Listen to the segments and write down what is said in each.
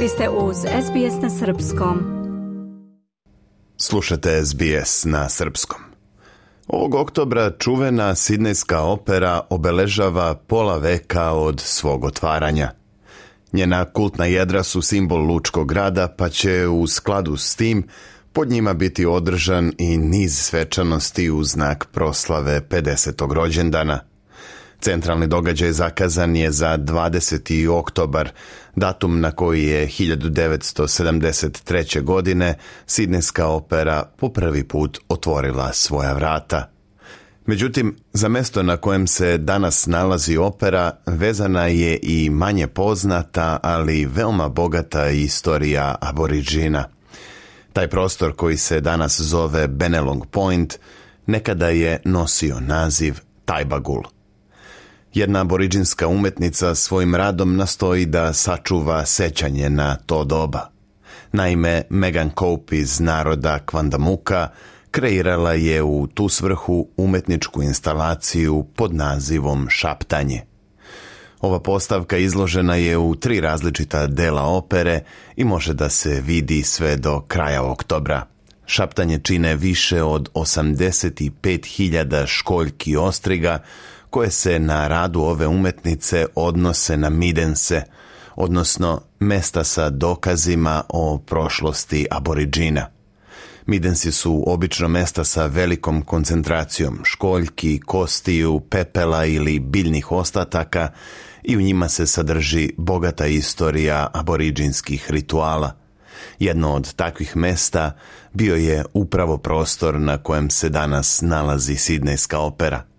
Vi ste uz SBS na Srpskom. Slušate SBS na Srpskom. Ovog oktobra čuvena sidnejska opera obeležava pola veka od svog otvaranja. Njena kultna jedra su simbol lučkog grada, pa će u skladu s tim pod njima biti održan i niz svečanosti u znak proslave 50. rođendana – Centralni događaj zakazan je za 20. oktobar, datum na koji je 1973. godine Sidneska opera po prvi put otvorila svoja vrata. Međutim, za mesto na kojem se danas nalazi opera vezana je i manje poznata, ali veoma bogata istorija aboriđina. Taj prostor koji se danas zove Benelong Point nekada je nosio naziv Tajbagul. Jedna aboriđinska umetnica svojim radom nastoji da sačuva sećanje na to doba. Naime, Megan Cope iz naroda Kvandamuka kreirala je u tu svrhu umetničku instalaciju pod nazivom Šaptanje. Ova postavka izložena je u tri različita dela opere i može da se vidi sve do kraja oktobra. Šaptanje čine više od 85.000 školjki ostriga koje se na radu ove umetnice odnose na midense, odnosno mesta sa dokazima o prošlosti aboriđina. Midensi su obično mesta sa velikom koncentracijom školjki, kostiju, pepela ili biljnih ostataka i u njima se sadrži bogata istorija aboriđinskih rituala. Jedno od takvih mesta bio je upravo prostor na kojem se danas nalazi Sidnejska opera –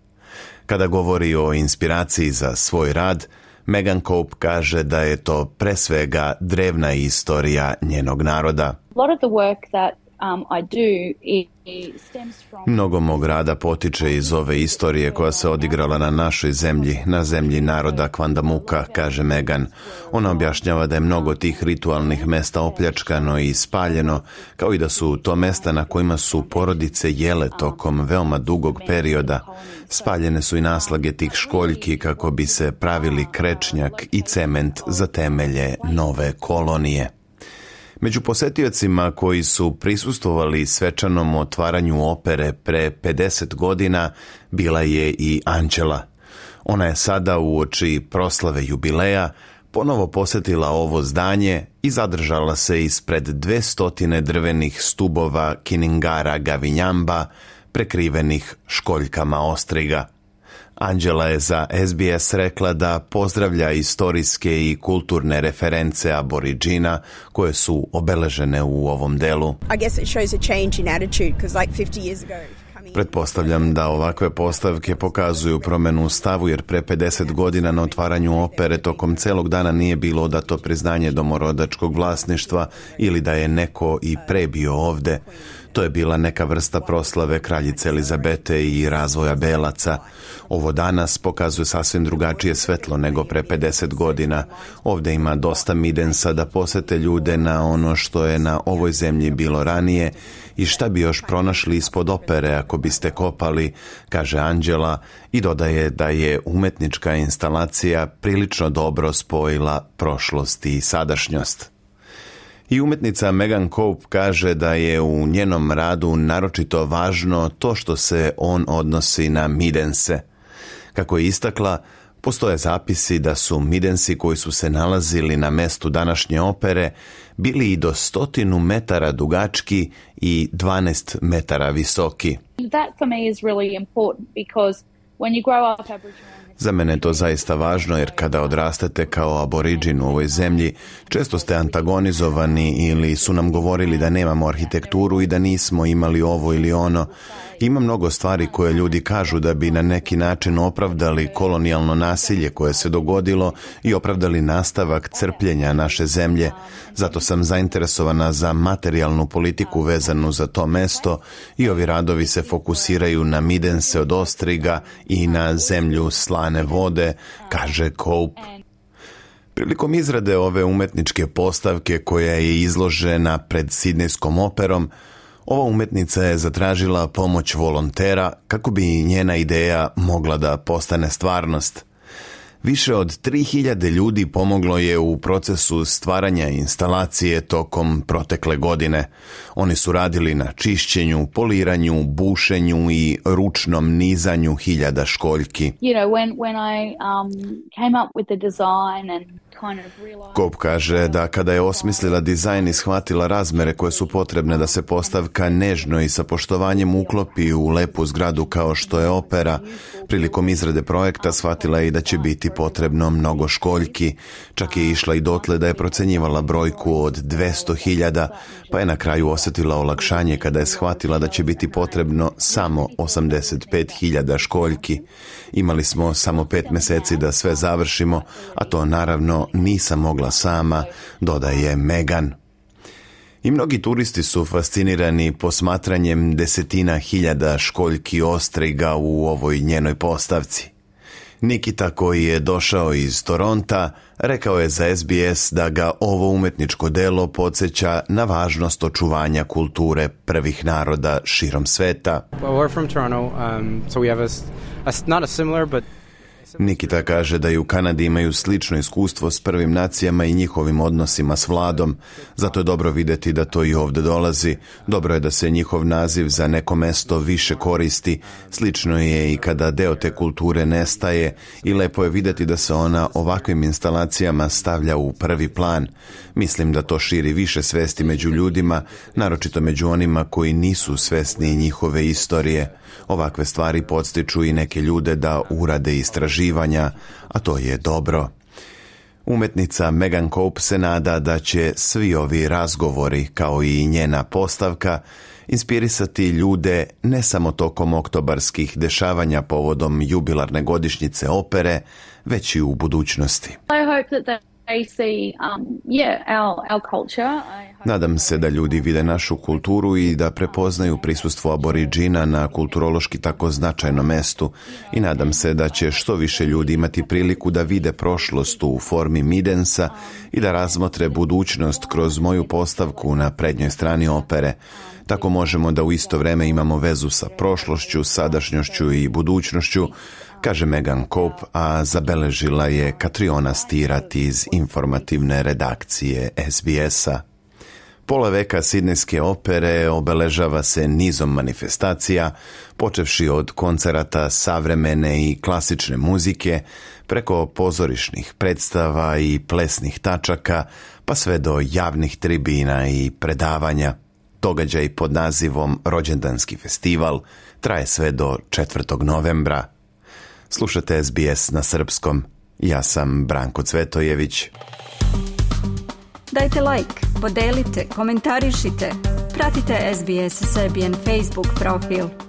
kada govori o inspiraciji za svoj rad, Megan Cope kaže da je to pre svega drevna istorija njenog naroda. A lot of the work that um, I Mnogo mog rada potiče iz ove istorije koja se odigrala na našoj zemlji, na zemlji naroda Kvandamuka, kaže Megan. Ona objašnjava da je mnogo tih ritualnih mesta opljačkano i spaljeno, kao i da su to mesta na kojima su porodice jele tokom veoma dugog perioda. Spaljene su i naslage tih školjki kako bi se pravili krečnjak i cement za temelje nove kolonije. Među posetiocima koji su prisustovali svečanom otvaranju opere pre 50 godina bila je i Anđela. Ona je sada u oči proslave jubileja ponovo posetila ovo zdanje i zadržala se ispred 200 drvenih stubova Kiningara Gavinjamba prekrivenih školjkama ostriga. Anđela je za SBS rekla da pozdravlja istorijske i kulturne reference aboriđina koje su obeležene u ovom delu. Pretpostavljam da ovakve postavke pokazuju promenu u stavu jer pre 50 godina na otvaranju opere tokom celog dana nije bilo odato priznanje domorodačkog vlasništva ili da je neko i prebio ovde. To je bila neka vrsta proslave kraljice Elizabete i razvoja belaca. Ovo danas pokazuje sasvim drugačije svetlo nego pre 50 godina. Ovde ima dosta midensa da posete ljude na ono što je na ovoj zemlji bilo ranije i šta bi još pronašli ispod opere ako biste kopali, kaže Anđela i dodaje da je umetnička instalacija prilično dobro spojila prošlost i sadašnjost. I umjetnica Megan Cope kaže da je u njenom radu naročito važno to što se on odnosi na midense. Kako je istakla, postoje zapisi da su midensi koji su se nalazili na mestu današnje opere bili i do stotinu metara dugački i 12 metara visoki. That za mene je to zaista važno jer kada odrastate kao aboriđin u ovoj zemlji, često ste antagonizovani ili su nam govorili da nemamo arhitekturu i da nismo imali ovo ili ono. Ima mnogo stvari koje ljudi kažu da bi na neki način opravdali kolonijalno nasilje koje se dogodilo i opravdali nastavak crpljenja naše zemlje. Zato sam zainteresovana za materijalnu politiku vezanu za to mesto i ovi radovi se fokusiraju na Midense od Ostriga i na zemlju slane vode, kaže Cope. Prilikom izrade ove umetničke postavke koja je izložena pred Sidnejskom operom, ova umjetnica je zatražila pomoć volontera kako bi njena ideja mogla da postane stvarnost. Više od 3000 ljudi pomoglo je u procesu stvaranja instalacije tokom protekle godine. Oni su radili na čišćenju, poliranju, bušenju i ručnom nizanju hiljada školjki. Kop kaže da kada je osmislila dizajn i shvatila razmere koje su potrebne da se postavka nežno i sa poštovanjem uklopi u lepu zgradu kao što je opera, prilikom izrade projekta shvatila je i da će biti potrebno mnogo školjki. Čak je išla i dotle da je procenjivala brojku od 200.000, pa je na kraju osjetila olakšanje kada je shvatila da će biti potrebno samo 85.000 školjki. Imali smo samo pet meseci da sve završimo, a to naravno nisam mogla sama, dodaje Megan. I mnogi turisti su fascinirani posmatranjem desetina hiljada školjki ostriga u ovoj njenoj postavci. Nikita koji je došao iz Toronta rekao je za SBS da ga ovo umetničko delo podsjeća na važnost očuvanja kulture prvih naroda širom sveta. Well, Nikita kaže da i u Kanadi imaju slično iskustvo s prvim nacijama i njihovim odnosima s vladom, zato je dobro vidjeti da to i ovdje dolazi. Dobro je da se njihov naziv za neko mesto više koristi, slično je i kada deo te kulture nestaje i lepo je vidjeti da se ona ovakvim instalacijama stavlja u prvi plan. Mislim da to širi više svesti među ljudima, naročito među onima koji nisu svesni njihove istorije. Ovakve stvari podstiču i neke ljude da urade istraživanje istraživanja, a to je dobro. Umetnica Megan Cope se nada da će svi ovi razgovori, kao i njena postavka, inspirisati ljude ne samo tokom oktobarskih dešavanja povodom jubilarne godišnjice opere, već i u budućnosti. Um, nadam se da ljudi vide našu kulturu i da prepoznaju prisustvo aboriđina na kulturološki tako značajnom mestu i nadam se da će što više ljudi imati priliku da vide prošlost u formi Midensa i da razmotre budućnost kroz moju postavku na prednjoj strani opere. Tako možemo da u isto vreme imamo vezu sa prošlošću, sadašnjošću i budućnošću, kaže Megan Cope, a zabeležila je Katriona Stirat iz informativne redakcije SBS-a. Pola veka Sidnejske opere obeležava se nizom manifestacija, počevši od koncerata savremene i klasične muzike, preko pozorišnih predstava i plesnih tačaka, pa sve do javnih tribina i predavanja. Događaj pod nazivom Rođendanski festival traje sve do 4. novembra. Slušate SBS na srpskom. Ja sam Branko Cvetojević. Dajte like, podelite, komentarišite. Pratite SBS Serbian Facebook profil.